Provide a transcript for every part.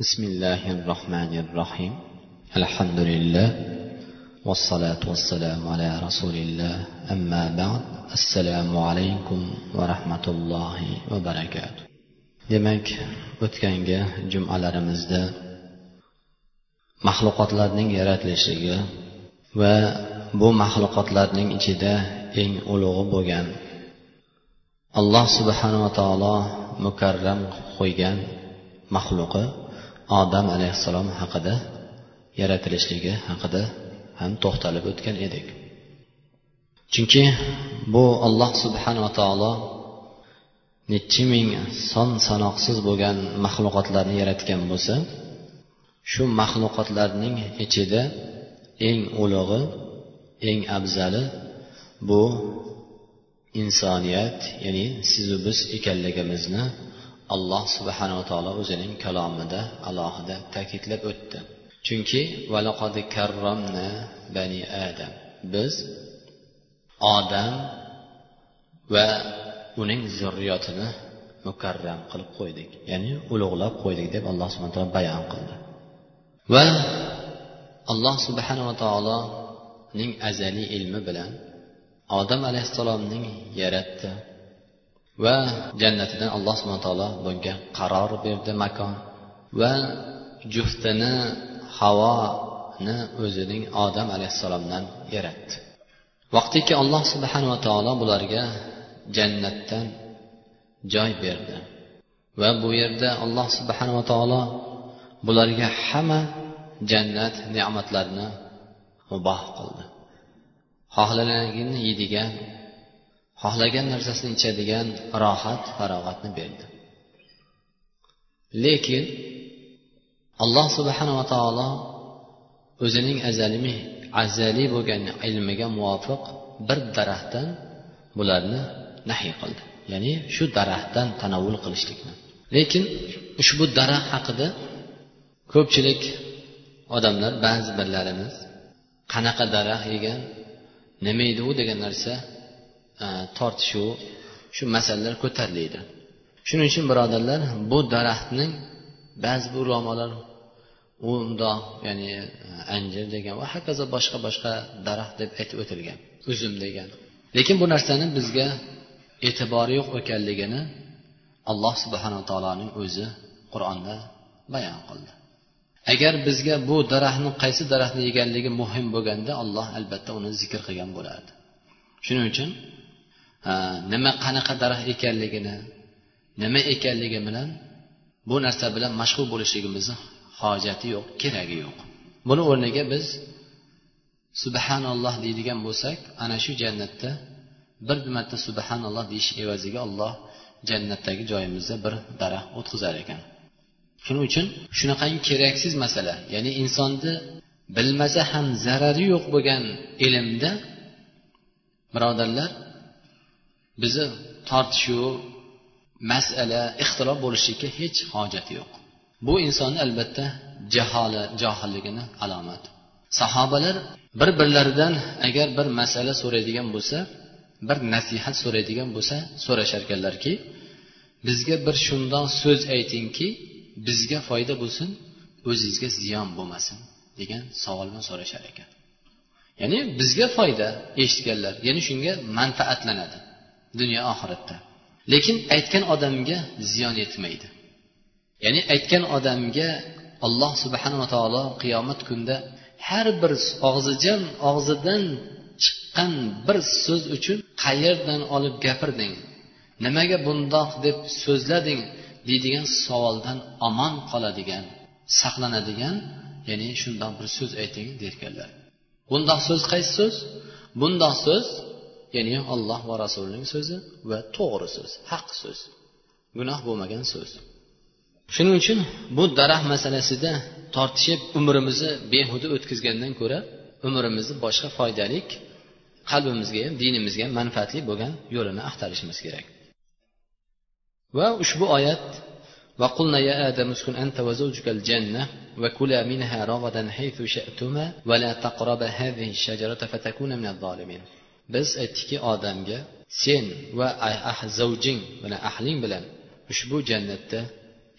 بسم الله الرحمن الرحيم الحمد لله والصلاة والسلام على رسول الله أما بعد السلام عليكم ورحمة الله وبركاته demak o'tgangi jumalarimizda maxluqotlarning yaratilishligi va bu maxluqotlarning ichida eng ulug'i bo'lgan alloh subhanava taolo mukarram qo'ygan maxluqi odam alayhissalom haqida yaratilishligi haqida ham to'xtalib o'tgan edik. Chunki bu alloh subhanava taolo nechi ming son sanoqsiz bo'lgan maxluqotlarni yaratgan bo'lsa shu maxluqotlarning ichida eng ulug'i eng afzali bu insoniyat ya'ni sizu biz ekanligimizni alloh subhanava taolo o'zining kalomida alohida ta'kidlab o'tdi. Chunki valaqodi karromna bani adam. Biz odam va uning zurriyotini mukarram qilib qo'ydik. Ya'ni ulug'lab qo'ydik deb alloh subhana taolo bayon qildi. Va alloh subhanava taoloning azaliy ilmi bilan odam alayhissalomning yaratdi. Va jannatidan alloh subhana taolo bunga qaror berdi makon va juftini havoni o'zining odam alayhissalomdan yaratdi. Vaqtiki alloh subhanava taolo bularga jannatdan joy berdi va bu yerda alloh subhanava taolo bularga hamma jannat ne'matlarini muboh qildi. Xohlaganini yeydigan xohlagan narsasini ichadigan rohat farog'atni berdi. Lekin alloh subhanava taolo o'zining azalimi azaliy bo'lgan ilmiga muvofiq bir daraxtdan bularni nahiy qildi. Ya'ni shu daraxtdan tanovul qilishlikni. Lekin ushbu daraxt haqida ko'pchilik odamlar ba'zi birlarimiz qanaqa daraxt ekan nima edi u degan narsa E, tortishuv shu masalalar ko'tariladi. Shuning uchun birodarlar bu daraxtning ba'zi bir ulamolar u undoq ya'ni e, anjir degan va hokazo boshqa boshqa daraxt deb aytib o'tilgan uzum degan. Lekin bu narsani bizga e'tibori yo'q ekanligini alloh subhanava taoloning o'zi qur'onda bayon qildi. Agar bizga bu daraxtni qaysi daraxtni yeganligi muhim bo'lganda alloh albatta uni zikr qilgan bo'lardi. Shuning uchun nima qanaqa daraxt ekanligini nima ekanligi bilan bu narsa bilan mashg'ul bo'lishligimizni hojati yo'q keragi yo'q. Buni o'rniga biz subhanalloh deydigan bo'lsak ana shu jannatda bir marta subhanalloh deyish evaziga olloh jannatdagi joyimizda bir daraxt o'tqizar ekan. Shuning uchun shunaqangi keraksiz masala ya'ni insonni bilmasa ham zarari yo'q bo'lgan ilmda birodarlar bizni tortishuv masala ixtilof bo'lishlikka hech hojati yo'q. Bu insonni albatta jaholi johilligini alomati sahobalar bir birlaridan agar bir masala so'raydigan bo'lsa bir nasihat so'raydigan bo'lsa so'rasharkanlarki bizga bir shundoq so'z aytingki bizga foyda bo'lsin o'zingizga ziyon bo'lmasin degan savol bilan so'rashar ekan. Ya'ni bizga foyda eshitganlar. Ya'ni shunga manfaatlanadi. Dunyo oxiratda. Lekin aytgan odamga ziyon yetmaydi. Ya'ni aytgan odamga alloh subhanava taolo qiyomat kunida har bir og'zijan og'zidan chiqqan bir so'z uchun qayerdan olib gapirding? Nimaga bundoq deb so'zlading deydigan savoldan omon qoladigan saqlanadigan ya'ni shundoq bir so'z ayting derkanlar bundoq so'z qaysi so'z? Bundoq so'z ya'ni alloh va rasulining so'zi va to'g'ri so'z haq so'z gunoh bo'lmagan so'z. Shuning uchun bu daraxt masalasida tortishib umrimizni behuda o'tkazgandan ko'ra umrimizni boshqa foydali qalbimizga ham dinimizga ham manfaatli bo'lgan yo'lini axtarishimiz kerak. Va ushbu oyat وقلنا يا آدم اسكن أنت وزوجك الجنة وكلا منها رغدا حيث شئتما ولا تقربا هذه الشجرة فتكونا من الظالمين biz aytdikki odamga sen va ah-, ah-, zavjing mana ahling bilan ushbu jannatda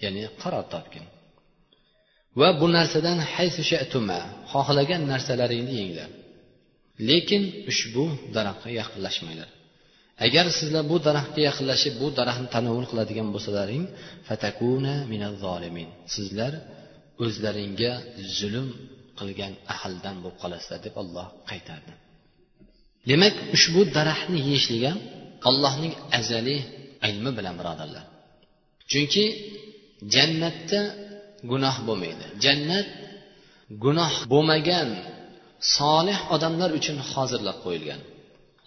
ya'ni qaror topgin. Va bu narsadan xohlagan narsalaringni yenglar. Lekin ushbu daraxtga yaqinlashmanglar. Agar sizlar bu daraxtga yaqinlashib bu daraxtni tanovul qiladigan bo'lsalaring fatakuna sizlar o'zlaringga zulm qilgan ahldan bo'lib qolasizlar deb olloh qaytardi. Demak ushbu daraxtni yeyishlik ham allohning azaliy ilmi bilan birodarlar. Chunki jannatda gunoh bo'lmaydi. Jannat gunoh bo'lmagan solih odamlar uchun hozirlab qo'yilgan.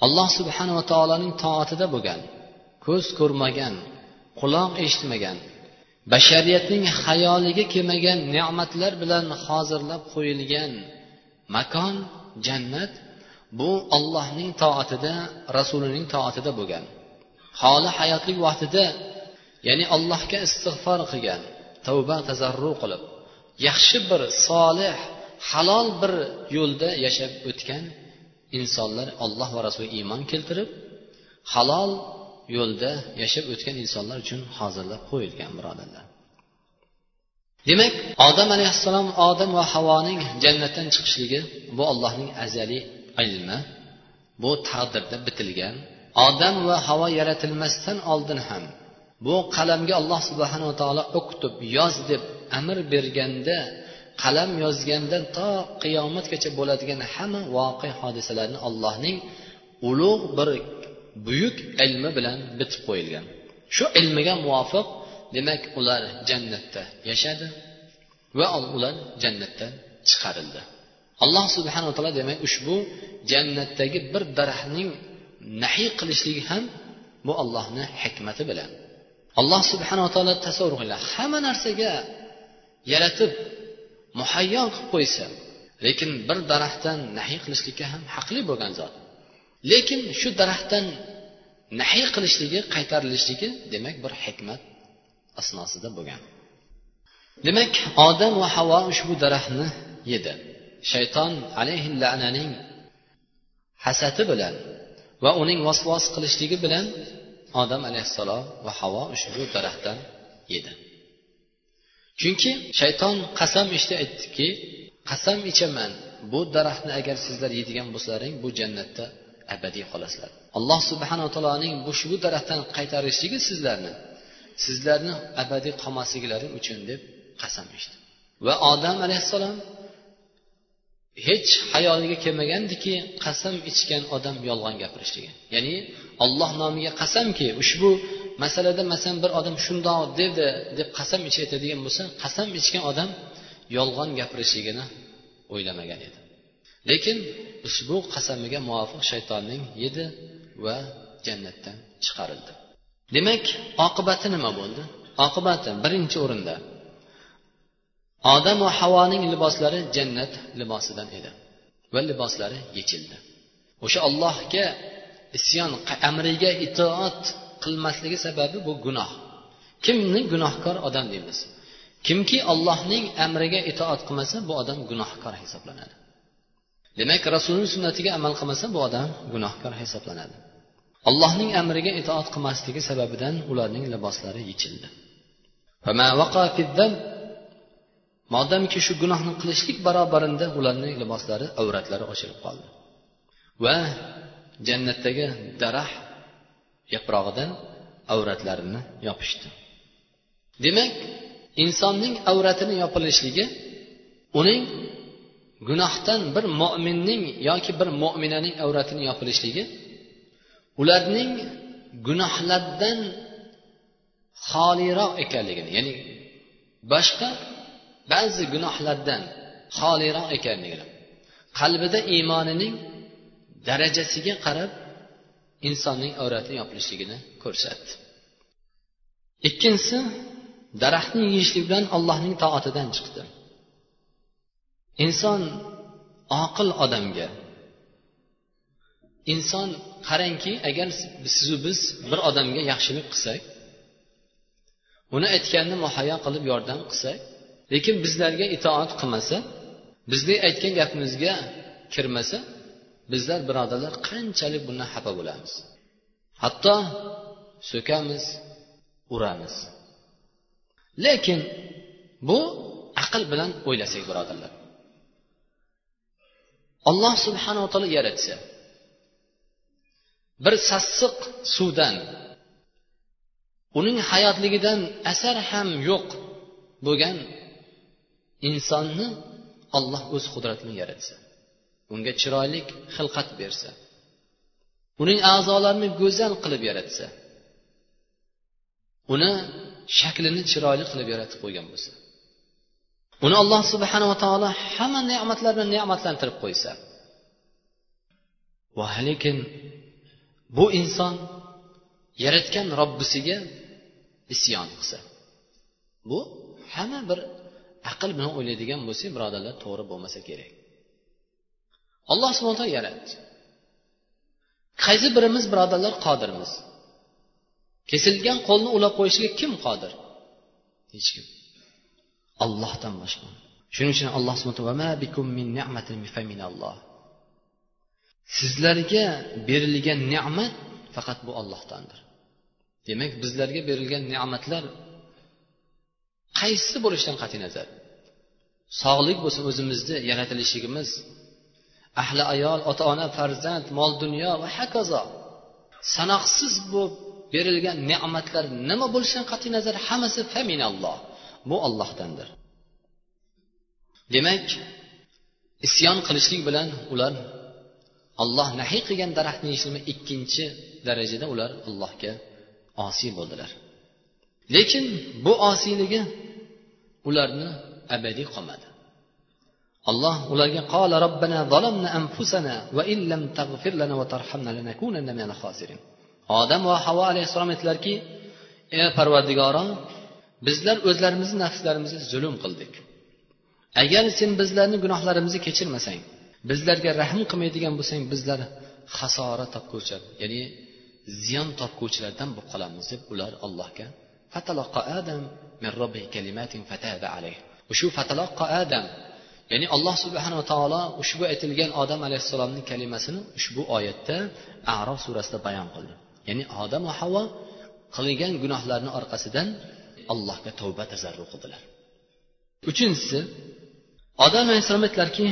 Alloh subhanava taoloning toatida bo'lgan ko'z ko'rmagan quloq eshitmagan bashariyatning xayoliga kelmagan ne'matlar bilan hozirlab qo'yilgan makon jannat bu ollohning toatida rasulining toatida bo'lgan. Holi hayotlik vaqtida ya'ni allohga istig'for qilgan tavba tazarru qilib yaxshi bir solih halol bir yo'lda yashab o'tgan insonlar olloh va rasuliga iymon keltirib halol yo'lda yashab o'tgan insonlar uchun hozirlab qo'yilgan birodarlar. Demak odam alayhissalom odam va havoning jannatdan chiqishligi bu allohning azaliy ilmi bu taqdirda bitilgan odam va havo yaratilmasdan oldin ham bu qalamga alloh subhanava taolo o'qitib yoz deb amr berganda qalam yozgandan to qiyomatgacha bo'ladigan hamma voqea hodisalarni allohning ulug' bir buyuk ilmi bilan bitib qo'yilgan. Shu ilmiga muvofiq demak ular jannatda yashadi va ular jannatdan chiqarildi. Alloh subhanaa taolo demak ushbu jannatdagi bir daraxtning nahiy qilishligi ham bu allohni hikmati bilan. Alloh subhanaa taolo tasavvur qilinglar hamma narsaga yaratib muhayyo qilib qo'ysa lekin bir daraxtdan nahiy qilishlikka ham haqli bo'lgan zot. Lekin shu daraxtdan nahiy qilishligi qaytarilishligi demak bir hikmat asnosida bo'lgan. Demak odam va havo ushbu daraxtni yedi. Shayton alayhi lananing hasati bilan va uning vasvos qilishligi bilan odam alayhissalom va havo ushbu daraxtdan yedi. Chunki shayton qasam ichdi aytdiki qasam ichaman bu daraxtni agar sizlar yeydigan bo'lsalaring bu jannatda abadiy qolasizlar alloh subhanaa taoloning bu shu daraxtdan qaytarishligi sizlarni sizlarni abadiy qolmasliklari uchun deb qasam ichdi. Va odam alayhissalom hech hayoliga kelmagandiki qasam ichgan odam yolg'on gapirishligi. Ya'ni alloh nomiga qasamki ushbu masalada masalan bir odam shundoq dedi deb qasam ichayotadigan bo'lsa qasam ichgan odam yolg'on gapirishligini o'ylamagan edi. Lekin ushbu qasamiga muvofiq shaytonning yedi va jannatdan chiqarildi. Demak oqibati nima bo'ldi? Oqibati birinchi o'rinda odam va havoning liboslari jannat libosidan edi va liboslari yechildi. O'sha allohga isyon amriga itoat qilmasligi sababi bu gunoh. Kimni gunohkor odam deymiz? Kimki allohning amriga itoat qilmasa bu odam gunohkor hisoblanadi. Demak rasulni sunnatiga amal qilmasa bu odam gunohkor hisoblanadi. Allohning amriga itoat qilmasligi sababidan ularning liboslari yechildi. Modomki shu gunohni qilishlik barobarinda ularning liboslari avratlari ochilib qoldi. Va jannatdagi daraxt yaprog'idan avratlarini yopishdi. Demak insonning avratini yopilishligi uning gunohdan bir mo'minning yoki bir mo'minaning avratini yopilishligi ularning gunohlardan xoliroq ekanligini ya'ni boshqa ba'zi gunohlardan xoliroq ekanligini qalbida iymonining darajasiga qarab insonning avrati yopilishligini ko'rsatdi. Ikkinchisi daraxtni yeyishlik bilan allohning toatidan chiqdi. Inson oqil odamga inson qarangki agar sizu biz bir odamga yaxshilik qilsak uni aytganini muhayyo qilib yordam qilsak lekin bizlarga itoat qilmasa bizni aytgan gapimizga kirmasa bizlar birodarlar qanchalik bundan xafa bo'lamiz? Hatto so'kamiz uramiz. Lekin bu aql bilan o'ylasak birodarlar. Alloh subhanava taolo yaratsa bir sassiq suvdan uning hayotligidan asar ham yo'q bo'lgan insonni olloh o'z qudrat bilan yaratsa unga chiroyli xilqat bersa uning a'zolarini go'zal qilib yaratsa uni shaklini chiroyli qilib yaratib qo'ygan bo'lsa uni alloh subhanava taolo hamma ne'matlar bilan ne'matlantirib qo'ysa va lekin bu inson yaratgan robbisiga isyon qilsa bu hamma bir aql bilan o'ylaydigan bo'lsak birodarlar to'g'ri bo'lmasa kerak. Alloh subhana taolo yaratdi. Qaysi birimiz birodarlar qodirmiz? Kesilgan qo'lni ulab qo'yishga kim qodir? Hech kim. Ollohdan boshqa. Shuning uchun alloh sizlarga berilgan ne'mat faqat bu ollohdandir demak bizlarga berilgan ne'matlar qaysi bo'lishidan qat'iy nazar? Sog'lik bo'lsin o'zimizni yaratilishligimiz. Ahli ayol ota ona farzand mol dunyo va hokazo. Sanoqsiz bu berilgan ne'matlar nima bo'lishidan qat'iy nazar? Hammasi faminalloh. Bu ollohdandir demak isyon qilishlik bilan ular olloh nahiy qilgan daraxtni yeyishni ikkinchi darajada ular allohga osiy bo'ldilar. Lekin bu osiyligi ularni abadiy qolmadi. Alloh ularga qola robbana zalamna anfusana va illam tag'fir lana va tarhamna lanakunanna minal khosirin. Odam va havo alayhissalom aytdilarki ey parvardigoro bizlar o'zlarimizni nafslarimizga zulm qildik. Agar sen bizlarni gunohlarimizni kechirmasang bizlarga rahm qilmaydigan bo'lsang bizlar xasora topguvchi ya'ni ziyon topguvchilardan bo'lib qolamiz deb ular allohga adam shu fataloqqa adam ya'ni alloh subhanava taolo ushbu aytilgan odam alayhissalomning kalimasini ushbu oyatda arof surasida bayon qildi ya'ni odam va havo qilgan gunohlarni orqasidan allohga tavba tazarru qildilar uchinchisi odam alayhissalom aytdilarki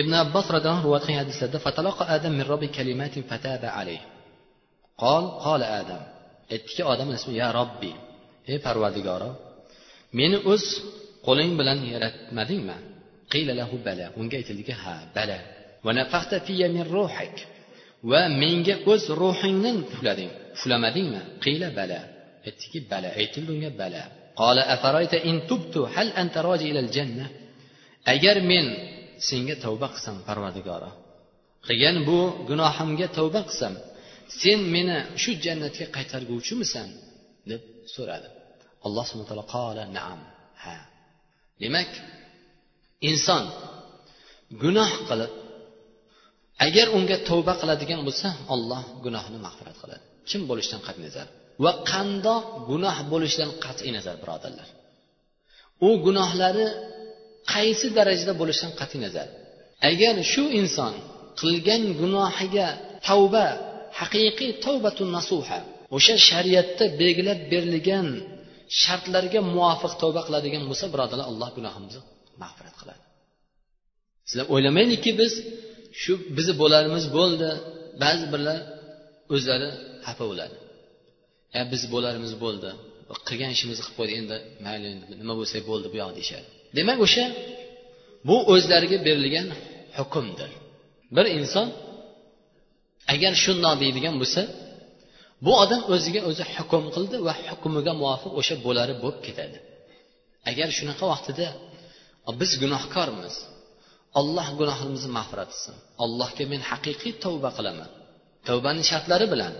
ibn abbos roziyallohu rivoyat qilgan hadislarda fataloqa adam min robbi kalimatin fataba alayh qol qola adam aytdiki odam ya robbiy ey parvadigoro meni o'z qo'ling bilan yaratmadingmi? Bala unga aytildiki ha bala. Va menga o'z ruhingdan puflading puflamadingmi? Qiyla bala. Aytdiki bala aytildi unga bala. Agar men senga tavba qilsam parvardigoro qilgan bu gunohimga tavba qilsam sen meni shu jannatga qaytarguvchimisan? Deb so'radi. Alloh subhana taolo qola naam. Ha. Demak inson gunoh qilib agar unga tavba qiladigan bo'lsa olloh gunohni mag'firat qiladi. Kim bo'lishidan qat'iy nazar va qandoq gunoh bo'lishidan qat'iy nazar birodarlar? U gunohlari qaysi darajada bo'lishidan qat'iy nazar? Agar shu inson qilgan gunohiga tavba haqiqiy tavbatun nasuha o'sha shariatda belgilab berilgan shartlarga muvofiq tavba qiladigan bo'lsa birodarlar alloh gunohimizni mag'firat qiladi. Sizlar o'ylamaylikki biz shu bizni bo'larimiz bo'ldi ba'zi birlar o'zlari xafa bo'ladi. Ya biz bo'larimiz bo'ldi qilgan ishimizni qilib qo'ydik endi mayli nima bo'lsa bo'ldi bu yoq deyishadi. Demak o'sha bu o'zlariga berilgan hukmdir. Bir inson agar shundoq deydigan bo'lsa bu odam o'ziga o'zi hukm qildi va hukmiga muvofiq o'sha bo'lari bo'lib ketadi. Agar shunaqa vaqtida biz gunohkormiz. Olloh gunohimizni mag'firat qilsin. Allohga men haqiqiy tavba qilaman. Tavbani shartlari bilan.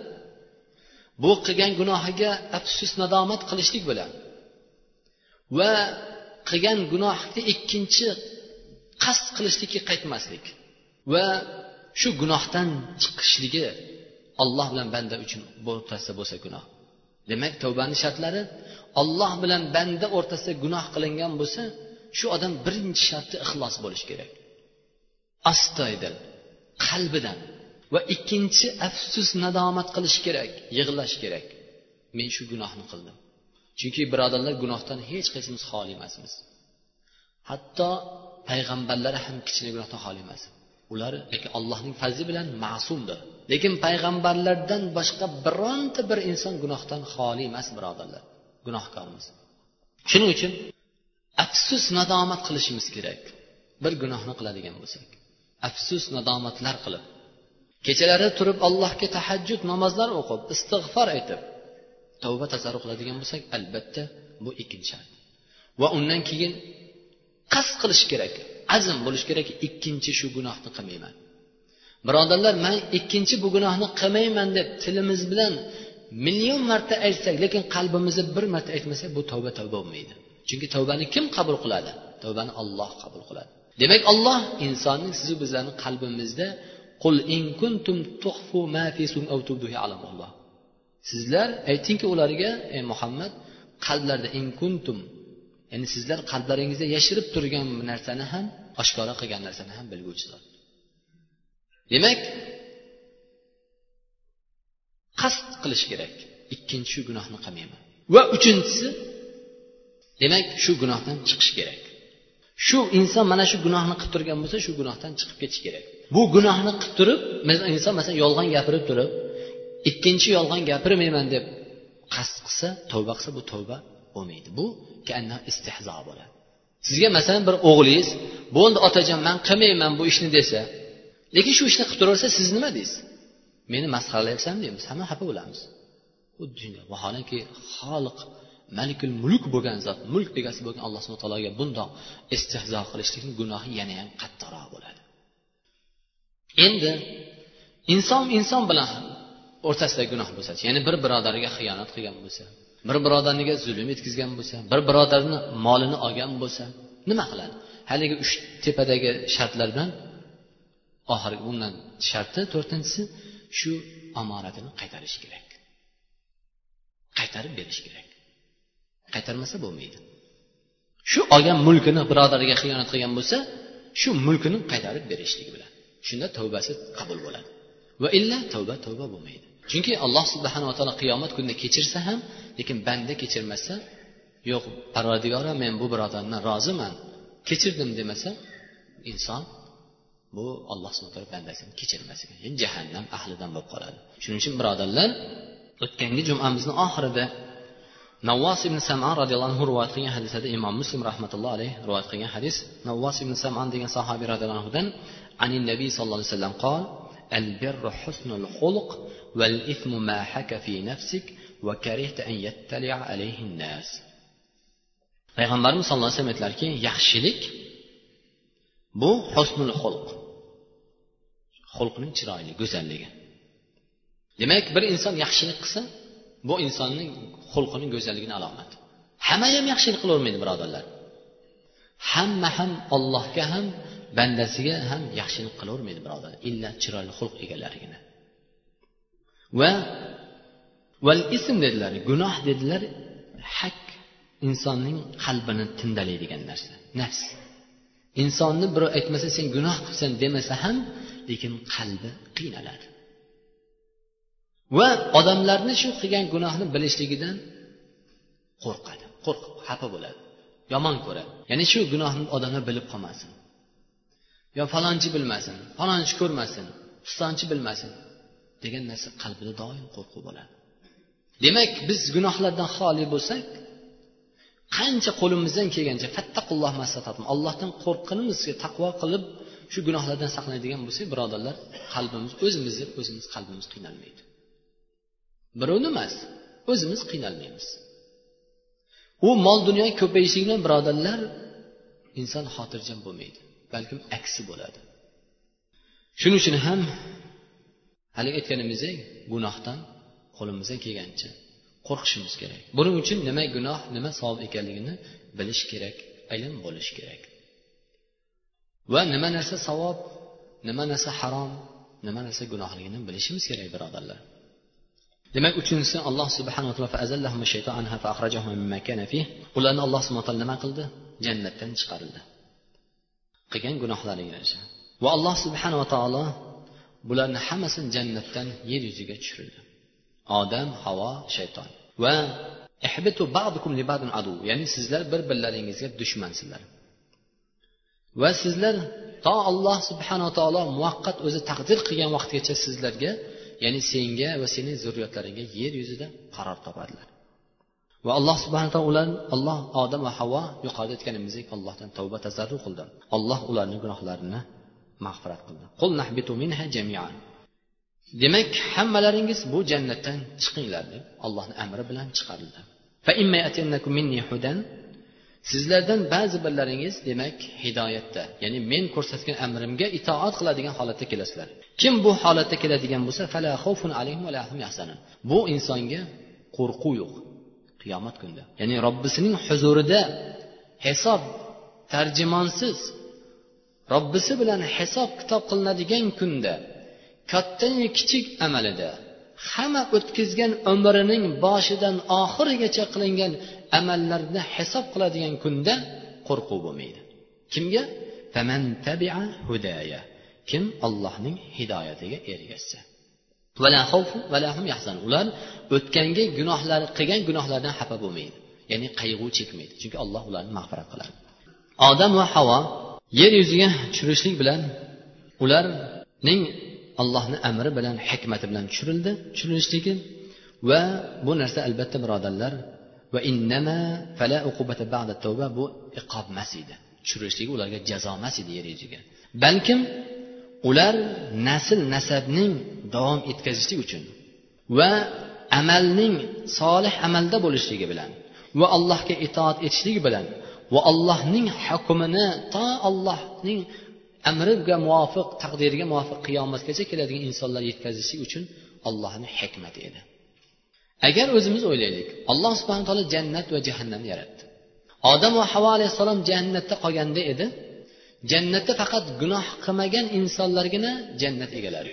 Bu qilgan gunohiga afsus nadomat qilishlik bilan va qilgan gunohni ikkinchi qasd qilishlikka qaytmaslik va shu gunohdan chiqishligi olloh bilan banda uchun o'rtasida bo'lsa gunoh. Demak tavbani shartlari olloh bilan banda o'rtasida gunoh qilingan bo'lsa shu odam birinchi sharti ixlos bo'lishi kerak. Astoydil qalbidan va ikkinchi afsus nadomat qilish kerak yig'lash kerak. Men shu gunohni qildim. Chunki birodarlar gunohdan hech qaysimiz xoli emasmiz. Hatto payg'ambarlar ham kichkina gunohdan xoli emas. Ular lekin allohning fazli bilan ma'sumdir. Lekin payg'ambarlardan boshqa bironta bir inson gunohdan xoli emas birodarlar. Gunohkormiz. Shuning uchun afsus nadomat qilishimiz kerak. Bir gunohni qiladigan bo'lsak. Afsus nadomatlar qilib kechalari turib allohga tahajjud namozlar o'qib istig'for aytib tavba tasarruf qiladigan bo'lsak albatta bu ikkinchi shart. Va undan keyin qasd qilish kerak azm bo'lishi kerak ikkinchi shu gunohni qilmayman. Birodarlar man ikkinchi bu gunohni qilmayman deb tilimiz bilan million marta aytsak lekin qalbimizda bir marta aytmasak bu tavba tavba bo'lmaydi. Chunki tavbani kim qabul qiladi? Tavbani olloh qabul qiladi. Demak olloh insonni sizu bizlarni qalbimizda qul in kuntum tuhfu ma fi aw tubduhi alamulloh. Sizlar aytingki ularga ey muhammad qalblarda in kuntum ya'ni sizlar qalblaringizda yashirib turgan narsani ham oshkora qilgan narsani ham bilguvchilar. Demak qasd qilish kerak. Ikkinchi shu gunohni qilmayman. Va uchinchisi demak shu gunohdan chiqish kerak. Shu inson mana shu gunohni qilib turgan bo'lsa shu gunohdan chiqib ketish kerak. Bu gunohni qilib turib inson masalan yolg'on gapirib turib ikkinchi yolg'on gapirmayman deb qasd qilsa tavba qilsa bu tavba bo'lmaydi. Bu istehzo bo'ladi. Sizga masalan bir o'g'lingiz bo'ldi otajon man qilmayman bu ishni desa lekin shu ishni qilib turaversa siz nima deysiz? Meni masxaralayapsanmi deymiz. Hamma xafa bo'lamiz. Xuddi shunday vaholanki xoliq malikul mulk bo'lgan zot mulk egasi bo'lgan alloh subhana taologa bundoq istehzo qilishlikni gunohi yana ham qattiqroq bo'ladi. Endi inson inson bilan o'rtasidagi gunoh bo'lsa ya'ni bir birodariga xiyonat qilgan bo'lsa bir birodarniga zulm yetkazgan bo'lsa bir birodarni molini olgan bo'lsa nima qiladi? Haligi uch tepadagi shartlar bilan oxirgi bundan sharti to'rtinchisi shu omonatini qaytarish kerak. Qaytarib berish kerak. Qaytarmasa bo'lmaydi. Shu olgan mulkini birodariga xiyonat qilgan bo'lsa shu mulkini qaytarib berishligi bilan shunda tavbasi qabul bo'ladi. Va illa tavba tavba bo'lmaydi. Chunki alloh subhanava taolo qiyomat kunida kechirsa ham lekin banda kechirmasa yo'q parvardigora men bu birodarni roziman kechirdim demasa inson bu alloh subhana bandasini kechirmasligi uchun jahannam ahlidan bo'lib qoladi. Shuning uchun birodarlar o'tgangi jumamizni oxirida navvos ibn saman roziyallohu anhu rivoyat qilgan hadisda imom muslim rahmatullohi alayhi rivoyat qilgan hadis navvos ibn saman degan sahobiy roziyallohu anhudan anin nabiy sallallohu alayhi vasallam qol payg'ambarimiz sallallohu alayhi vasallam aytdilarki yaxshilik bu husnul xulq xulqning chiroyli go'zalligi. Demak bir inson yaxshilik qilsa bu insonning xulqining go'zalligini alomati hamma ham yaxshilik qilavermaydi birodarlar. Hamma ham allohga ham bandasiga ham yaxshilik qilavermaydi birodarlar illa chiroyli xulq egalarigina va val ism dedilar gunoh dedilar hak insonning qalbini tindalaydigan narsa nafs. Insonni birov aytmasa sen gunoh qilibsan demasa ham lekin qalbi qiynaladi. Va odamlarni shu qilgan gunohni bilishligidan qo'rqadi qo'rqib xafa bo'ladi. Yomon ko'radi. Ya'ni shu gunohni odamlar bilib qolmasin. Yo falonchi bilmasin falonchi ko'rmasin pistonchi bilmasin degan narsa qalbida doim qo'rquv bo'ladi. Demak biz gunohlardan xoli bo'lsak qancha qo'limizdan kelgancha fattaqulloh allohdan qo'rqqanimizga taqvo qilib shu gunohlardan saqlanadigan bo'lsak birodarlar qalbimiz o'zimizni o'zimiz qalbimiz qiynalmaydi. Birovni emas o'zimiz qiynalmaymiz. U mol dunyo ko'payishi bilan birodarlar inson xotirjam bo'lmaydi balkim aksi bo'ladi. Shuning uchun ham haligi aytganimizdek gunohdan qo'limizdan kelgancha qo'rqishimiz kerak. Buning uchun nima gunoh nima savob ekanligini bilish kerak ilm bo'lish kerak. Va nima narsa savob nima narsa harom nima narsa gunohligini bilishimiz kerak birodarlar. Demak uchinchisi alloh subhanaa ularni alloh subhana taolo nima qildi? Jannatdan chiqarildi. Qilgan gunohlariga yarasha. Va alloh subhanava taolo bularni hammasini jannatdan yer yuziga tushirdi odam havo shayton. Va ihbitu ba'dukum li ba'din adu. Ya'ni sizlar bir birlaringizga dushmansizlar va sizlar to alloh subhanava taolo muvaqqat o'zi taqdir qilgan vaqtgacha sizlarga ya'ni senga va sening zurriyotlaringga yer yuzida qaror topadilar. Va alloh subhana taolo ular alloh odam va havo yuqorida aytganimizdek allohdan tavba tazarru qildi. Alloh ularni gunohlarini mag'firat qildi. Demak hammalaringiz bu jannatdan chiqinglar deb allohni amri bilan chiqarildi. Sizlardan ba'zi birlaringiz demak hidoyatda ya'ni men ko'rsatgan amrimga itoat qiladigan holatda kelasizlar. Kim bu holatda keladigan bo'lsa bu insonga qo'rquv yo'q qiyomat kunida. Ya'ni robbisining huzurida hisob tarjimonsiz robbisi bilan hisob kitob qilinadigan kunda kattayu kichik amalida hamma o'tkazgan umrining boshidan oxirigacha qilingan amallarni hisob qiladigan kunda qo'rquv bo'lmaydi. Kimga? Kim ollohning hidoyatiga ergashsa. Ular o'tganga gunohlar qilgan gunohlardan xafa bo'lmaydi. Ya'ni qayg'u chekmaydi chunki alloh ularni mag'firat qiladi. Odam va havo yer yuziga tushirishlik bilan ularning allohni amri bilan hikmati bilan tushirildi tushirilishligi va bu narsa albatta birodarlar va innama fala uqubata ba'da tavba bu iqob emas edi. Tushirilishligi ularga jazo emas edi yer yuziga. Balkim ular nasl nasabning davom etkazishlik uchun va amalning solih amalda bo'lishligi bilan va allohga itoat etishlik bilan va allohning hukmini to allohning amriga muvofiq taqdiriga muvofiq qiyomatgacha keladigan insonlar yetkazishi uchun allohni hikmati edi. Agar o'zimiz o'ylaylik alloh subhana taolo jannat va jahannamni yaratdi. Odam va havo alayhissalom jannatda qolganda edi. Jannatda faqat gunoh qilmagan insonlargina jannat egalari.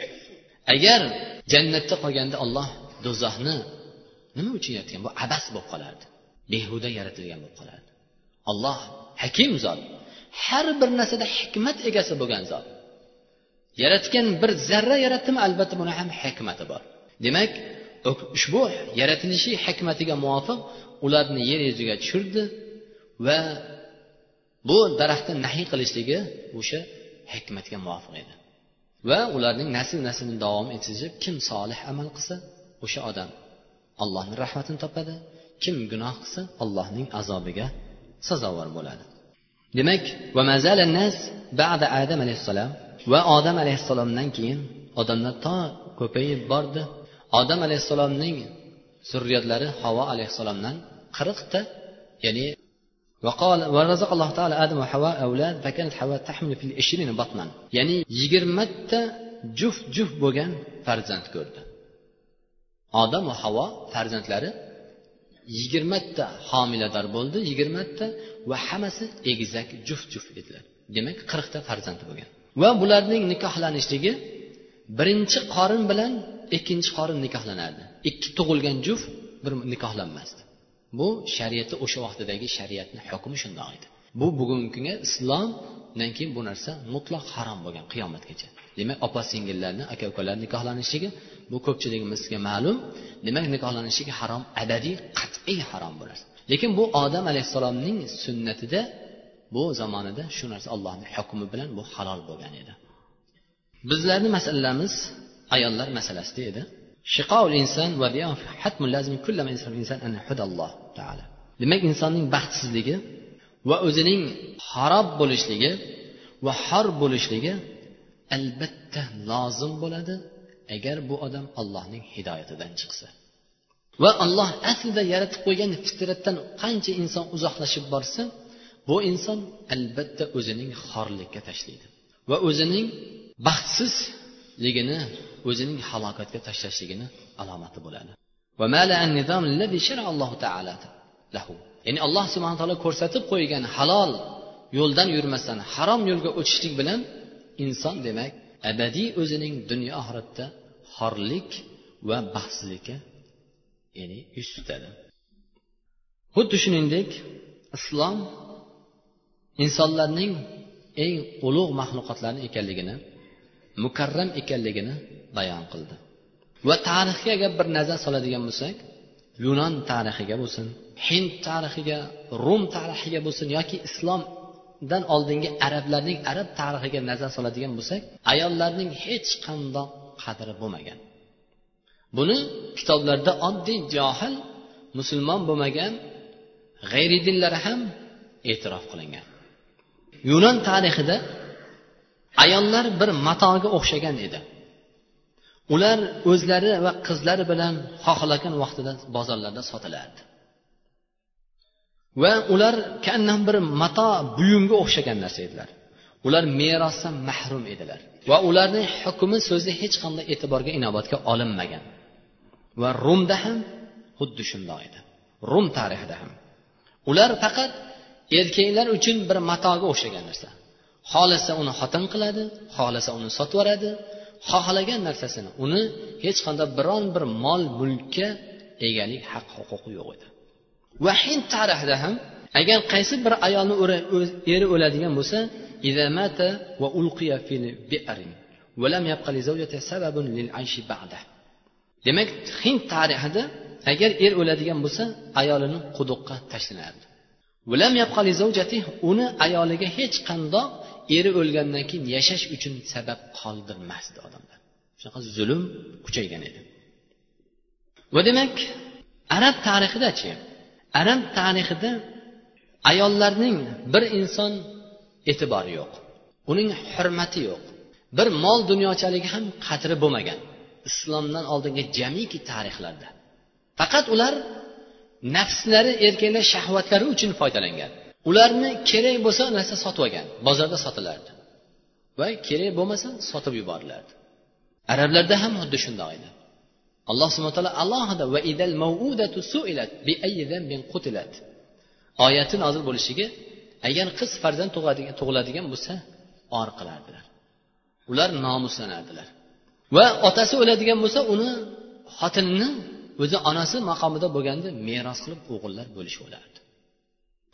Agar jannatda qolganda olloh do'zaxni nima uchun yaratgan? Bu abas bo'lib qolardi. Behuda yaratilgan bo'lib qolardi. Olloh hakim zot. Har bir narsada hikmat egasi bo'lgan zot. Yaratgan bir zarra yaratdimi albatta buni ham hikmati bor. Demak ushbu yaratilishi hikmatiga muvofiq ularni yer yuziga tushirdi va bu daraxtni nahiy qilishligi o'sha hikmatga muvofiq edi. Va ularning nasl naslini davom etishib kim solih amal qilsa o'sha odam allohni rahmatini topadi kim gunoh qilsa allohning azobiga sazovor bo'ladi. demak ba'da adam alayhissalom va odam alayhissalomdan keyin odamlar to ko'payib bordi odam alayhissalomning zurriyatlari havo alayhissalomdan qirqta ya'ni ya'ni yigirmata juft juft bo'lgan farzand ko'rdi. Odam va havo farzandlari yigirmata homilador bo'ldi yigirmata va hammasi egizak juft juft edilar demak qirqta farzandi bo'lgan. Va bularning nikohlanishligi birinchi qorin bilan ikkinchi qorin nikohlanardi ikki tug'ilgan juft bir nikohlanmasdi. Bu shariatda o'sha vaqtdagi shariatni hukmi shundoq edi. Bu bugungi kunga islomdan keyin bu narsa mutlaq harom bo'lgan qiyomatgacha. Demak opa singillarni aka ukalar nikohlanishligi bu ko'pchiligimizga ma'lum. Demak nikohlanishligi harom abadiy qat'iy harom bu narsa lekin bu odam alayhissalomning sunnatida bu zamonida shu narsa allohni hukmi bilan bu halol bo'lgan edi. Bizlarni masalamiz ayollar masalasida edi. Inson va demak insonning baxtsizligi va o'zining harob bo'lishligi va xor bo'lishligi albatta lozim bo'ladi agar bu odam allohning hidoyatidan chiqsa. Va alloh aslida yaratib qo'ygan fitratdan qancha inson uzoqlashib borsa bu inson albatta o'zining xorlikka tashlaydi va o'zining baxtsizligini o'zining halokatga tashlashligini alomati bo'ladi. Ya'ni alloh subhana taolo ko'rsatib qo'ygan halol yo'ldan yurmasdan harom yo'lga o'tishlik bilan inson demak abadiy o'zining dunyo oxiratda xorlik va baxtsizlikka ya'ni yuz tutadi. Xuddi shuningdek islom insonlarning eng ulug' maxluqotlarni ekanligini mukarram ekanligini bayon qildi. Va tarixga agar bir nazar soladigan bo'lsak yunon tarixiga bo'lsin hind tarixiga rum tarixiga bo'lsin yoki islom dan oldingi arablarning arab tarixiga nazar soladigan bo'lsak ayollarning hech qandoq qadri bo'lmagan. Buni kitoblarda oddiy johil musulmon bo'lmagan g'ayridinlar ham e'tirof qilingan. Yunon tarixida ayollar bir matoga o'xshagan edi. Ular o'zlari va qizlari bilan xohlagan vaqtida bozorlarda sotilardi. Va ular kannam bir mato buyumga o'xshagan narsa edilar. Ular merosdan mahrum edilar. Va ularning hukmi so'zi hech qanday e'tiborga inobatga olinmagan. Va rumda ham xuddi shundoq edi. Rum tarixida ham. Ular faqat erkaklar uchun bir matoga o'xshagan narsa. Xohlasa uni xotin qiladi xohlasa uni sotib yuboradi xohlagan narsasini uni hech qanday biron bir mol mulkka egalik haq huquqi yo'q edi. Va hind tarixida ham agar qaysi bir ayolni eri o'ladigan bo'lsa demak hind tarixida agar er o'ladigan bo'lsa ayolini quduqqa tashlanardi uni ayoliga hech qandoq eri o'lgandan keyin yashash uchun sabab qoldirmasdi odamlar. Shunaqa zulm kuchaygan edi. Va demak arab tarixidachi arab tarixida ayollarning bir inson e'tibori yo'q. Uning hurmati yo'q. Bir mol dunyochaligi ham qadri bo'lmagan. Islomdan oldingi jamiki tarixlarda. Faqat ular nafslari erkaklar shahvatlari uchun foydalangan. Ularni kerak bo'lsa narsa sotib olgan bozorda sotilardi. Va kerak bo'lmasa sotib yuborilardi arablarda ham xuddi shundoq edi. Alloh subhana taolo alohida va idal mavudatu suilat bi bin qutilat. Oyati nozil bo'lishiga agar qiz farzand tug'iladigan bo'lsa or qilardilar. Ular nomuslanardilar. Va otasi o'ladigan bo'lsa uni xotinini o'zi onasi maqomida bo'lganda meros qilib o'g'illar bo'lishib olardi.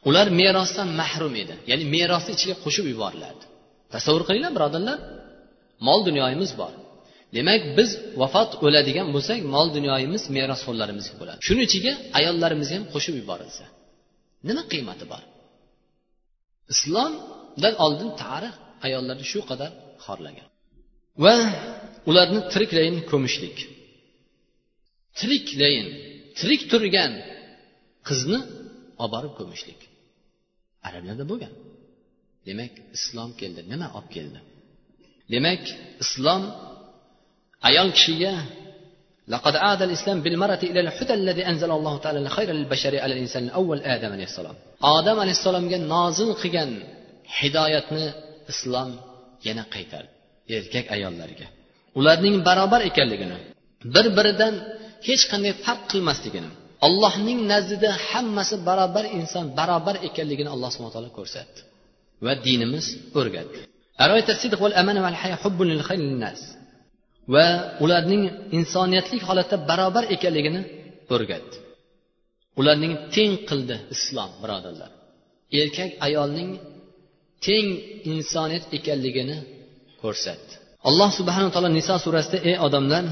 Ular merosdan mahrum edi ya'ni merosni ichiga qo'shib yuborilardi tasavvur qilinglar birodarlar mol dunyoyimiz bor. Demak biz vafot o'ladigan bo'lsak mol dunyoyimiz merosxo'rlarimizga bo'ladi. Shuni ichiga ayollarimiz ham qo'shib yuborilsa nima qiymati bor? Islomdan oldin tarix ayollarni shu qadar xorlagan va ularni tiriklayin ko'mishlik. Tiriklayin tirik turgan qizni olib borib ko'mishlik. Arablarda bo'lgan. Demak islom keldi. Nima olib keldi? Demak islom ayol kishiga لقد عاد الإسلام بالمرأة إلى الهدى الذي أنزل الله تعالى خير البشر على الإنسان الأول آدم عليه السلام آدم عليه السلام نازل قيان hidoyatni islom yana qaytardi erkak ayollarga. Ularning barobar ekanligini bir biridan hech qanday farq qilmasligini allohning nazdida hammasi barobar inson barobar ekanligini alloh subhana taolo ko'rsatdi va dinimiz o'rgatdi. Va ularning insoniyatlik holatda barobar ekanligini o'rgatdi. Ularning teng qildi islom birodarlar. Erkak ayolning teng insoniyat ekanligini ko'rsatdi. Alloh subhanaa taolo niso surasida ey odamlar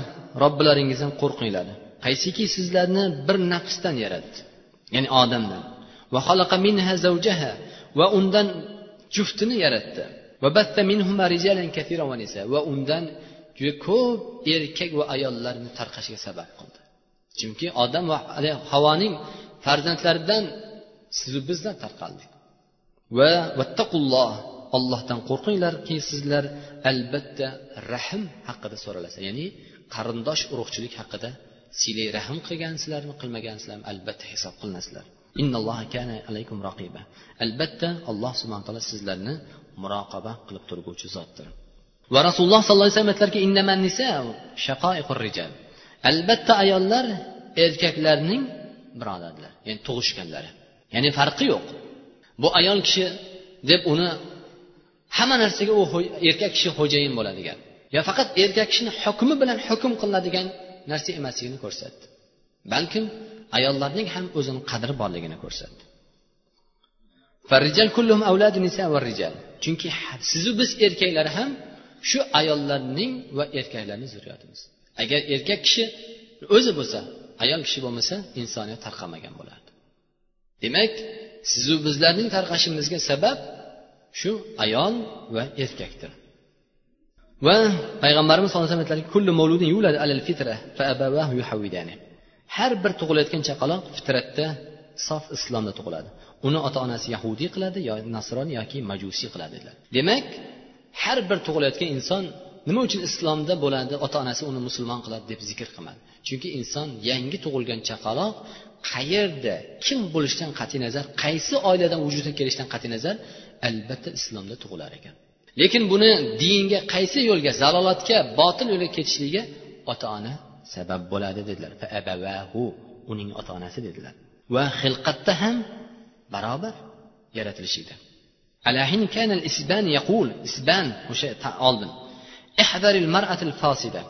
robbilaringizdan qo'rqinglar. Qaysiki sizlarni bir nafsdan yaratdi ya'ni odamdan. Va minha zawjaha va undan juftini yaratdi. Va va undan juda ko'p erkak va ayollarni tarqashiga sabab qildi. Chunki odam va havoning farzandlaridan sizu bizlar tarqaldik. Va vattaqulloh ollohdan qo'rqinglarki sizlar albatta rahm haqida so'ralasa ya'ni qarindosh urug'chilik haqida silay rahm qilgansizlarmi qilmagansizlarmi albatta hisob qilinasizlar. Albatta alloh subhana taolo sizlarni muroqaba qilib turguvchi zotdir. Va rasululloh sollallohu alayhi vasallam aytdilarki albatta ayollar erkaklarning birodarlar ya'ni tug'ishganlari. Ya'ni farqi yo'q. Bu ayol kishi deb uni hamma narsaga u erkak kishi xo'jayin bo'ladigan yo faqat erkak kishini hukmi bilan hukm qilinadigan narsa emasligini ko'rsatdi. Balkim ayollarning ham o'zini qadri borligini ko'rsatdi. Chunki sizu biz erkaklar ham shu ayollarning va erkaklarning zurriyotimiz. Agar erkak kishi o'zi bo'lsa ayol kishi bo'lmasa insoniyat tarqamagan bo'lardi. Demak sizu bizlarning tarqashimizga sabab shu ayol va erkakdir. Va payg'ambarimiz sallallohu alayhi vasallam har bir tug'ilayotgan chaqaloq fitratda sof islomda tug'iladi. Uni ota onasi yahudiy qiladi yo nasroniy yoki majusiy qiladi dedilar. Demak har bir tug'ilayotgan inson nima uchun islomda bo'ladi ota onasi uni musulmon qiladi deb zikr qilmadi? Chunki inson yangi tug'ilgan chaqaloq qayerda kim bo'lishidan qat'iy nazar qaysi oiladan vujudga kelishidan qat'iy nazar albatta islomda tug'ilar ekan. Lekin buni dinga qaysi yo'lga zalolatga botil yo'lga ketishligiga ota ona sabab bo'ladi dedilar. Uning ota onasi dedilar. Va xilqatda ham barobar yaratilishida alahin kana al-isban yaqul isban o'sha oldin. Ihdaril mar'atil fosida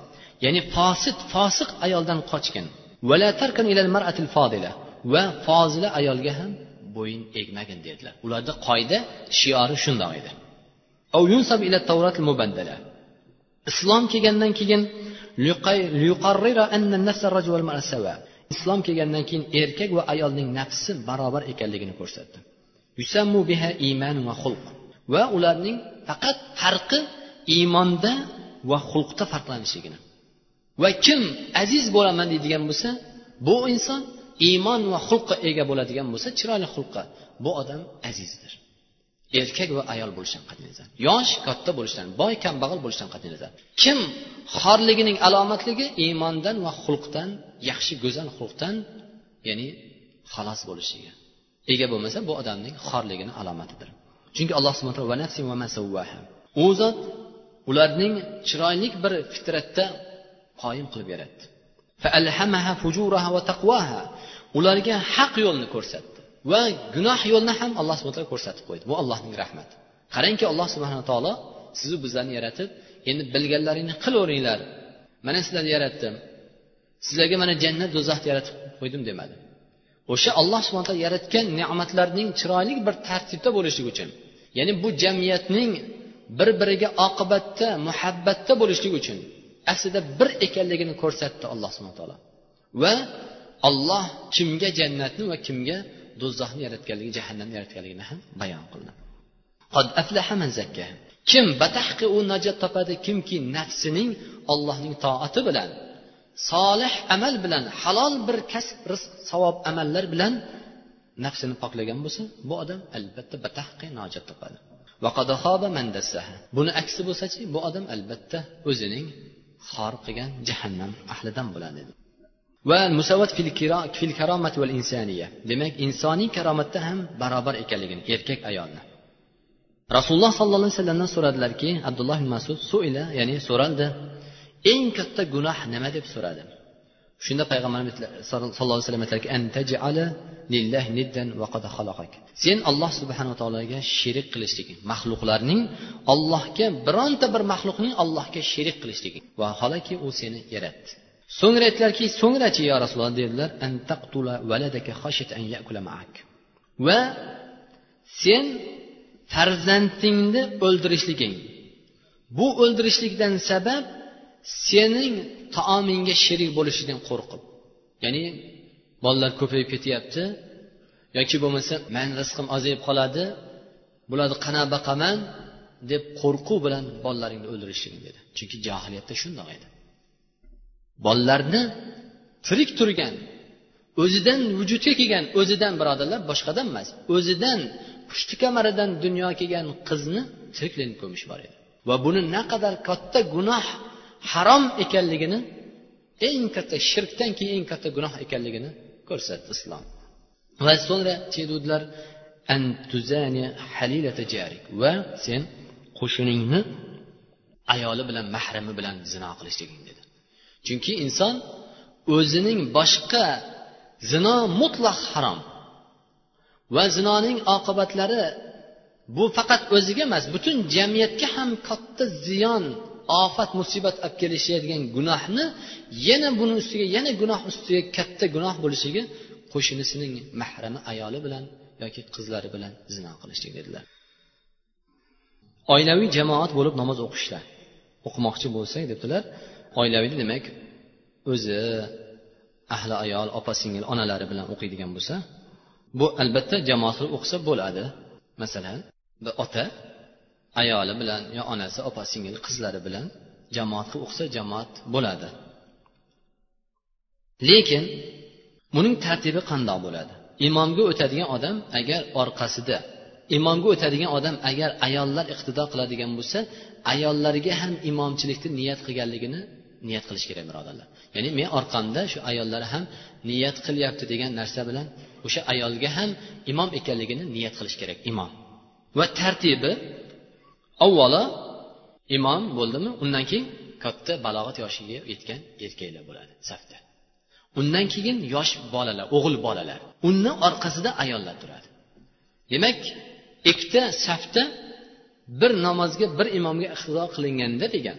ya'ni fasid fosiq ayoldan qochgin. Vala tarkan ilal mar'atil fodila va fozila ayolga ham bo'yin egmagin dedilar. Ularda qoida shiori shundoq edi. Ila tavrat mubaddala islom kelgandan keyin luqay luqarrira anna an-nassa rajul wal mar'a sawa. Islom kelgandan keyin erkak va ayolning nafsi barobar ekanligini ko'rsatdi. Va ularning faqat farqi iymonda va xulqda farqlanishligini. Va kim aziz bo'laman deydigan bo'lsa bu inson iymon va xulqqa ega bo'ladigan bo'lsa chiroyli xulqqa bu odam azizdir. Erkak va ayol bo'lishidan qat'iy nazar yosh katta bo'lishidan boy kambag'al bo'lishidan qat'iy nazar. Kim xorligining alomatligi iymondan va xulqdan yaxshi go'zal xulqdan ya'ni xalos bo'lishligi ega bo'lmasa bu odamning xorligini alomatidir. Chunki alloh subhana u zot ularning chiroyli bir fitratda qoyim qilib yaratdi. Ularga haq yo'lni ko'rsatdi va gunoh yo'lni ham alloh subhana taolo ko'rsatib qo'ydi. Bu allohning rahmati. Qarangki alloh subhana taolo sizu bizlarni yaratib endi bilganlaringni qilaveringlar mana sizlarni yaratdim. Sizlarga mana jannat do'zaxni yaratib qo'ydim demadi. O'sha alloh subhana taolo yaratgan ne'matlarning chiroyli bir tartibda bo'lishligi uchun ya'ni bu jamiyatning bir biriga oqibatda muhabbatda bo'lishligi uchun aslida bir ekanligini ko'rsatdi alloh subhana taolo. Va olloh kimga jannatni va kimga do'zaxni yaratganligi jahannamni yaratganligini ham bayon qildi. Kim batahqi u najot topadi kimki nafsining ollohning toati bilan solih amal bilan halol bir kasb rizq savob amallar bilan nafsini poklagan bo'lsa bu odam albatta batahqi najot topadi. Buni aksi bo'lsachi bu odam albatta o'zining xor qilgan jahannam ahlidan bo'ladi va musavat fil karomat val insaniya. Demak insoniy karomatda ham barobar ekanligini erkak ayolni. Rasululloh sollallohu alayhi vasallamdan so'radilarki abdulloh ibn masud suila ya'ni so'raldi. Eng katta gunoh nima deb so'radi shunda payg'ambarimiz sallallohu alayhi vasallam aytlarki sen alloh subhanaa taologa sherik qilishliging maxluqlarning allohga bironta bir maxluqning allohga sherik qilishliging vaholanki u seni yaratdi. So'ngra aytdilarki so'ngrachi yo rasululloh? dedilar. Va sen farzandingni o'ldirishliging. Bu o'ldirishlikdan sabab sening taomingga sherik bo'lishidan qo'rqib ya'ni bolalar ko'payib ketyapti yoki bo'lmasa man rizqim ozayib qoladi bularni qanaqa boqaman deb qo'rquv bilan bolalaringni o'ldirishing dedi. Chunki johiliyatda shundoq edi. Bolalarni tirik turgan o'zidan vujudga kelgan o'zidan birodarlar boshqadan emas o'zidan pushti kamaridan dunyoga kelgan qizni tiriklayin ko'mish bor edi. Va buni naqadar katta gunoh harom ekanligini eng katta shirkdan keyin eng katta gunoh ekanligini ko'rsatdi islom. Va so'ngra chedudlar va sen qo'shningni ayoli bilan mahrami bilan zino qilishliging dedi. Chunki inson o'zining boshqa zino mutlaq harom va zinoning oqibatlari bu faqat o'ziga emas butun jamiyatga ham katta ziyon ofat musibat olib kelishadigan gunohni yana buni ustiga yana gunoh ustiga katta gunoh bo'lishligi qo'shnisining mahrami ayoli bilan yoki qizlari bilan zino qilishlik dedilar. Oilaviy jamoat bo'lib namoz o'qishlar. O'qimoqchi bo'lsak debdilar. Oilaviy demak o'zi ahli ayol opa singil onalari bilan o'qiydigan bo'lsa bu albatta jamoat qilib o'qisa bo'ladi. Masalan bir ota ayoli bilan yo onasi opa singil qizlari bilan jamoatga o'qisa jamoat bo'ladi. Lekin buning tartibi qandoq bo'ladi? Imomga o'tadigan odam agar orqasida imomga o'tadigan odam agar ayollar iqtido qiladigan bo'lsa ayollarga ham imomchilikni niyat qilganligini niyat qilish kerak birodarlar. Ya'ni men orqamda shu ayollar ham niyat qilyapti degan narsa bilan o'sha ayolga ham imom ekanligini niyat qilish kerak imom. Va tartibi avvalo imom bo'ldimi undan keyin katta balog'at yoshiga yetgan erkaklar bo'ladi safda. Undan keyin yosh bolalar o'g'il bolalar uni orqasida ayollar turadi. Demak ikkita safda bir namozga bir imomga iqtido qilinganda degan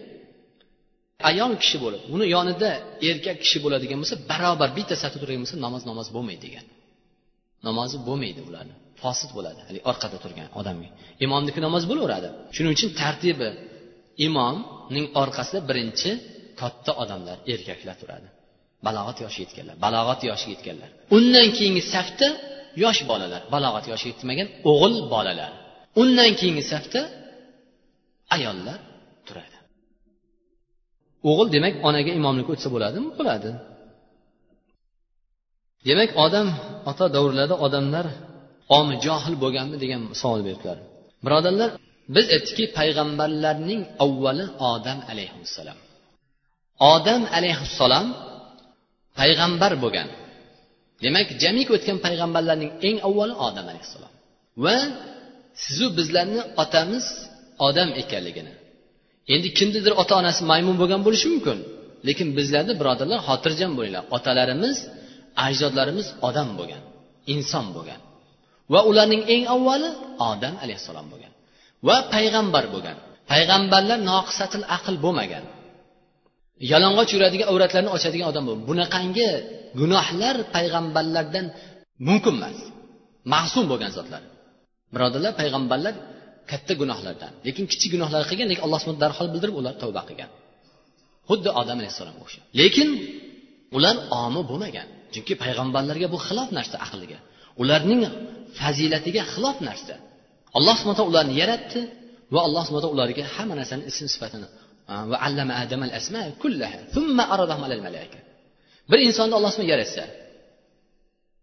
ayol kishi bo'lib uni yonida erkak kishi bo'ladigan bo'lsa barobar bitta safda turadigan bo'lsa namoz namoz bo'lmaydi degan. Namozi bo'lmaydi ularni. Fosil bo'ladi. Haligi orqada turgan odamga imomniki namoz bo'laveradi. Shuning uchun tartibi imomning orqasida birinchi katta odamlar erkaklar turadi. Balog'at yoshiga yetganlar balog'at yoshiga yetganlar. Undan keyingi safda yosh bolalar balog'at yoshiga yetmagan o'g'il bolalar. Undan keyingi safda ayollar turadi. O'g'il demak onaga imomlik o'tsa bo'ladimi? Bo'ladi. Demak odam ota davrlarida odamlar omi johil bo'lganmi degan savol berdilar. Birodarlar biz aytdikki payg'ambarlarning avvali odam alayhissalom odam alayhissalom payg'ambar bo'lgan. Demak jamiki o'tgan payg'ambarlarning eng avvali odam alayhissalom. Va sizu bizlarni otamiz odam ekanligini. Endi kimnidir ota onasi maymun bo'lgan bo'lishi mumkin lekin bizlarni birodarlar xotirjam bo'linglar. Otalarimiz ajdodlarimiz odam bo'lgan inson bo'lgan. Va ularning eng avvali odam alayhissalom bo'lgan. Va payg'ambar bo'lgan. Payg'ambarlar noqisatil aql bo'lmagan. Yalang'och yuradigan avratlarni ochadigan odam bo'lgan. Bunaqangi gunohlar payg'ambarlardan mumkin emas. Ma'sum bo'lgan zotlar. Birodarlar payg'ambarlar katta gunohlardan. Lekin kichik gunohlar qilgan lekin alloh subhana darhol bildirib ular tavba qilgan. Xuddi odam alayhissalomga o'xshab lekin ular omi bo'lmagan. Chunki payg'ambarlarga bu xilof narsa aqliga. Ularning fazilatiga xilof narsa. Alloh subhana ularni yaratdi va alloh subhana ularga hamma narsani ism sifatini va allama adamal asma kullaha thumma aradahum alal malaika. Bir insonni alloh subhana yaratsa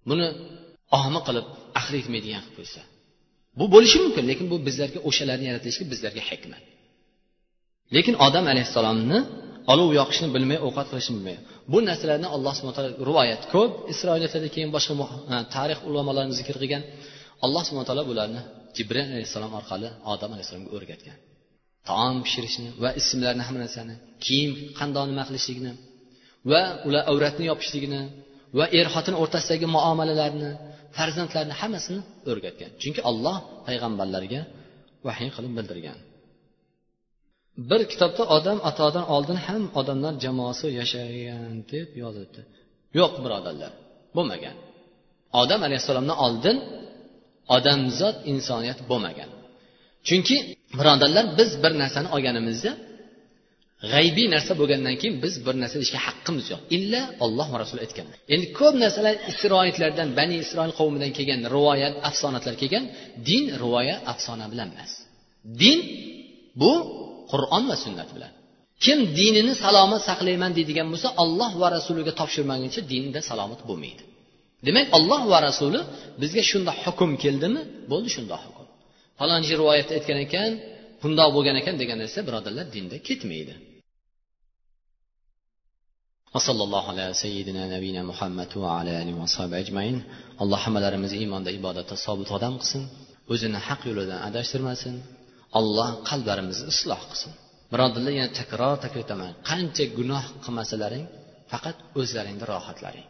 buni omi qilib ahli yetmaydigan qilib qo'ysa bu bo'lishi mumkin lekin bu bizlarga o'shalarni yaratilishligi bizlarga hikmat. Lekin odam alayhissalomni olov yoqishni bilmay ovqat qilishni bilmay bu narsalarni alloh subhana taolo rivoyat ko'p. Isroiliyatlarda keyin boshqa e, tarix ulamolarimiz zikr qilgan. Alloh subhana taolo bularni jibril alayhissalom orqali odam alayhissalomga o'rgatgan. Taom pishirishni va ismlarni hamma narsani kiyim qandoq nima qilishlikni va ular avratni yopishligini va er xotin o'rtasidagi muomalalarni farzandlarni hammasini o'rgatgan. Chunki olloh payg'ambarlarga vahiy qilib bildirgan. Bir kitobda odam atodan oldin ham odamlar jamoasi yashagan deb yozibdi. Yo'q birodarlar bo'lmagan. Odam alayhissalomdan oldin odamzod insoniyat bo'lmagan. Chunki birodarlar biz bir narsani olganimizda g'aybiy narsa bo'lgandan keyin biz bir narsa deyishga haqqimiz yo'q. Illa olloh va rasuli aytgan. Endi ko'p narsalar isroillardan bani isroil qavmidan kelgan rivoyat afsonatlar kelgan. Din rivoya afsona bilan emas. Din bu qur'on va sunnat bilan. Kim dinini salomat saqlayman deydigan bo'lsa olloh va rasuliga topshirmaguncha dinda salomat bo'lmaydi. Demak olloh va rasuli bizga shundoq hukm keldimi? Bo'ldi shundoq hukm. Falonchi rivoyatda aytgan ekan bundoq bo'lgan ekan degan narsa birodarlar dinda ketmaydi. وصلى الله على سيدنا نبينا محمد وعلى آله وصحبه أجمعين الله hammalarimizni iymonda ibodatda sobit odam qilsin. O'zini haq yo'lidan adashtirmasin. Olloh qalblarimizni isloh qilsin. Birodarlar yana takror taklif etaman qancha gunoh qilmasalaring faqat o'zlaringni rohatlaring.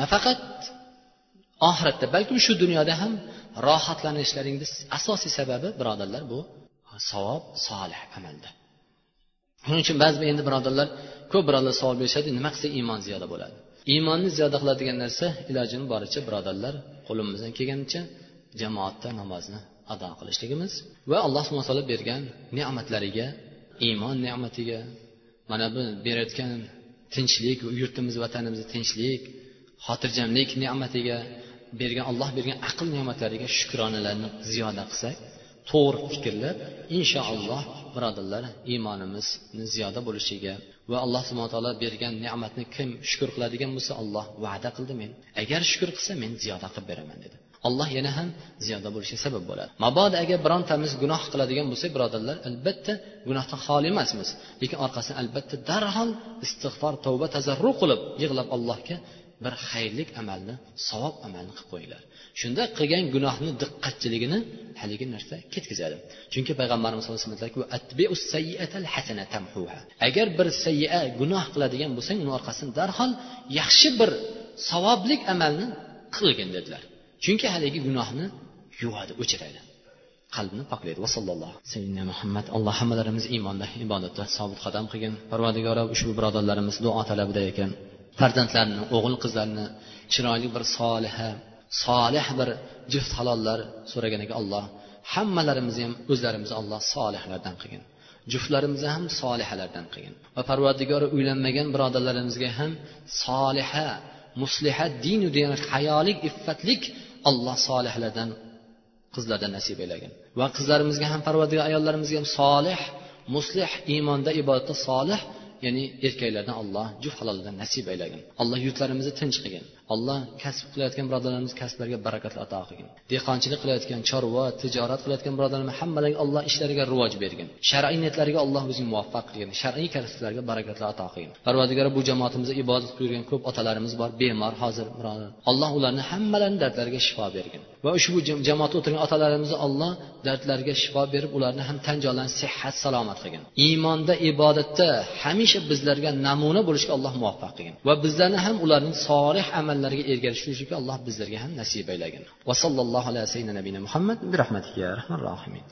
Nafaqat oxiratda balkim shu dunyoda ham rohatlanishlaringni asosiy sababi birodarlar bu savob solih amalda. Shuning uchun ba'zi endi birodarlar ko'p birodarlar savol berishadi nima qilsa iymon ziyoda bo'ladi. Iymonni ziyoda qiladigan narsa ilojini boricha birodarlar qo'limizdan kelganicha jamoatda namozni ado qilishligimiz va alloh subhana taolo bergan ne'matlariga iymon ne'matiga mana bu berayotgan tinchlik yurtimiz vatanimiz tinchlik xotirjamlik ne'matiga bergan alloh bergan aql ne'matlariga shukronalarni ziyoda qilsak to'g'ri fikrlab inshaalloh birodarlar iymonimizni ziyoda bo'lishiga va alloh subhana taolo bergan ne'matni kim shukur qiladigan bo'lsa alloh va'da qildi men. Agar shukur qilsa men ziyoda qilib beraman dedi. Alloh yana ham ziyoda bo'lishiga sabab bo'ladi. Mabodo agar birontamiz gunoh qiladigan bo'lsak birodarlar albatta gunohdan xoli emasmiz. Lekin orqasidan albatta darhol istig'for tavba tazarru qilib yig'lab allohga bir xayrlik amalni savob amalni qilib qo'yinglar. Shunda qilgan gunohni diqqatchiligini haligi narsa ketkazadi. Chunki payg'ambarimiz sallallohu alayhi vasallam agar bir sayya gunoh qiladigan bo'lsang uni orqasidan darhol yaxshi bir savoblik amalni qilgin dedilar. Chunki haligi gunohni yuvadi o'chiradi. Qalbni poklaydi. Va sallallohu sayyidina muhammad alloh hammalarimiz iymonda ibodatda sobit qadam qilgin. Parvardigora ushbu birodarlarimiz duo talabida ekan. Farzandlarini o'g'il qizlarini chiroyli bir soliha solih bir juft halollar so'ragan ekan alloh hammalarimizni ham o'zlarimizni alloh solihlardan qilgin. Juftlarimizni ham solihalardan qilgin. Va parvardigori uylanmagan birodarlarimizga ham soliha musliha dinu degan hayolik iffatlik alloh solihlardan qizlardan nasib aylagin va qizlarimizga ham parvardigor ayollarimizga ham solih muslih iymonda ibodatda solih ya'ni erkaklardan alloh juft halollardan nasib aylagin alloh yurtlarimizni tinch qilgin alloh kasb qilayotgan birodarlarimiz kasblariga barakat ato qilgin. Dehqonchilik qilayotgan chorva tijorat qilayotgan birodarlarimiz hammalaring alloh ishlariga rivoj bergin. Shar'iy niyatlariga alloh o'zing muvaffaq qilgin. Shar'iy kasblarga barakatlar ato qilgin. Parvardigor bu jamoatimizda ibodat qilib yurgan ko'p otalarimiz bor bemor hozir alloh ularni hammalarini dardlariga shifo bergin. Va ushbu jamoatda o'tirgan otalarimizni alloh dardlariga shifo berib ularni ham tan jonlarini sihat salomat qilgin. Iymonda ibodatda hamisha bizlarga namuna bo'lishga alloh muvaffaq qilgin. Va bizlarni ham ularning solih amal amallarga ergashishlikni alloh bizlarga ham nasib aylagin va sallallohu alayhi vasallam muhammad bi rahmatiga rahmanir rohimin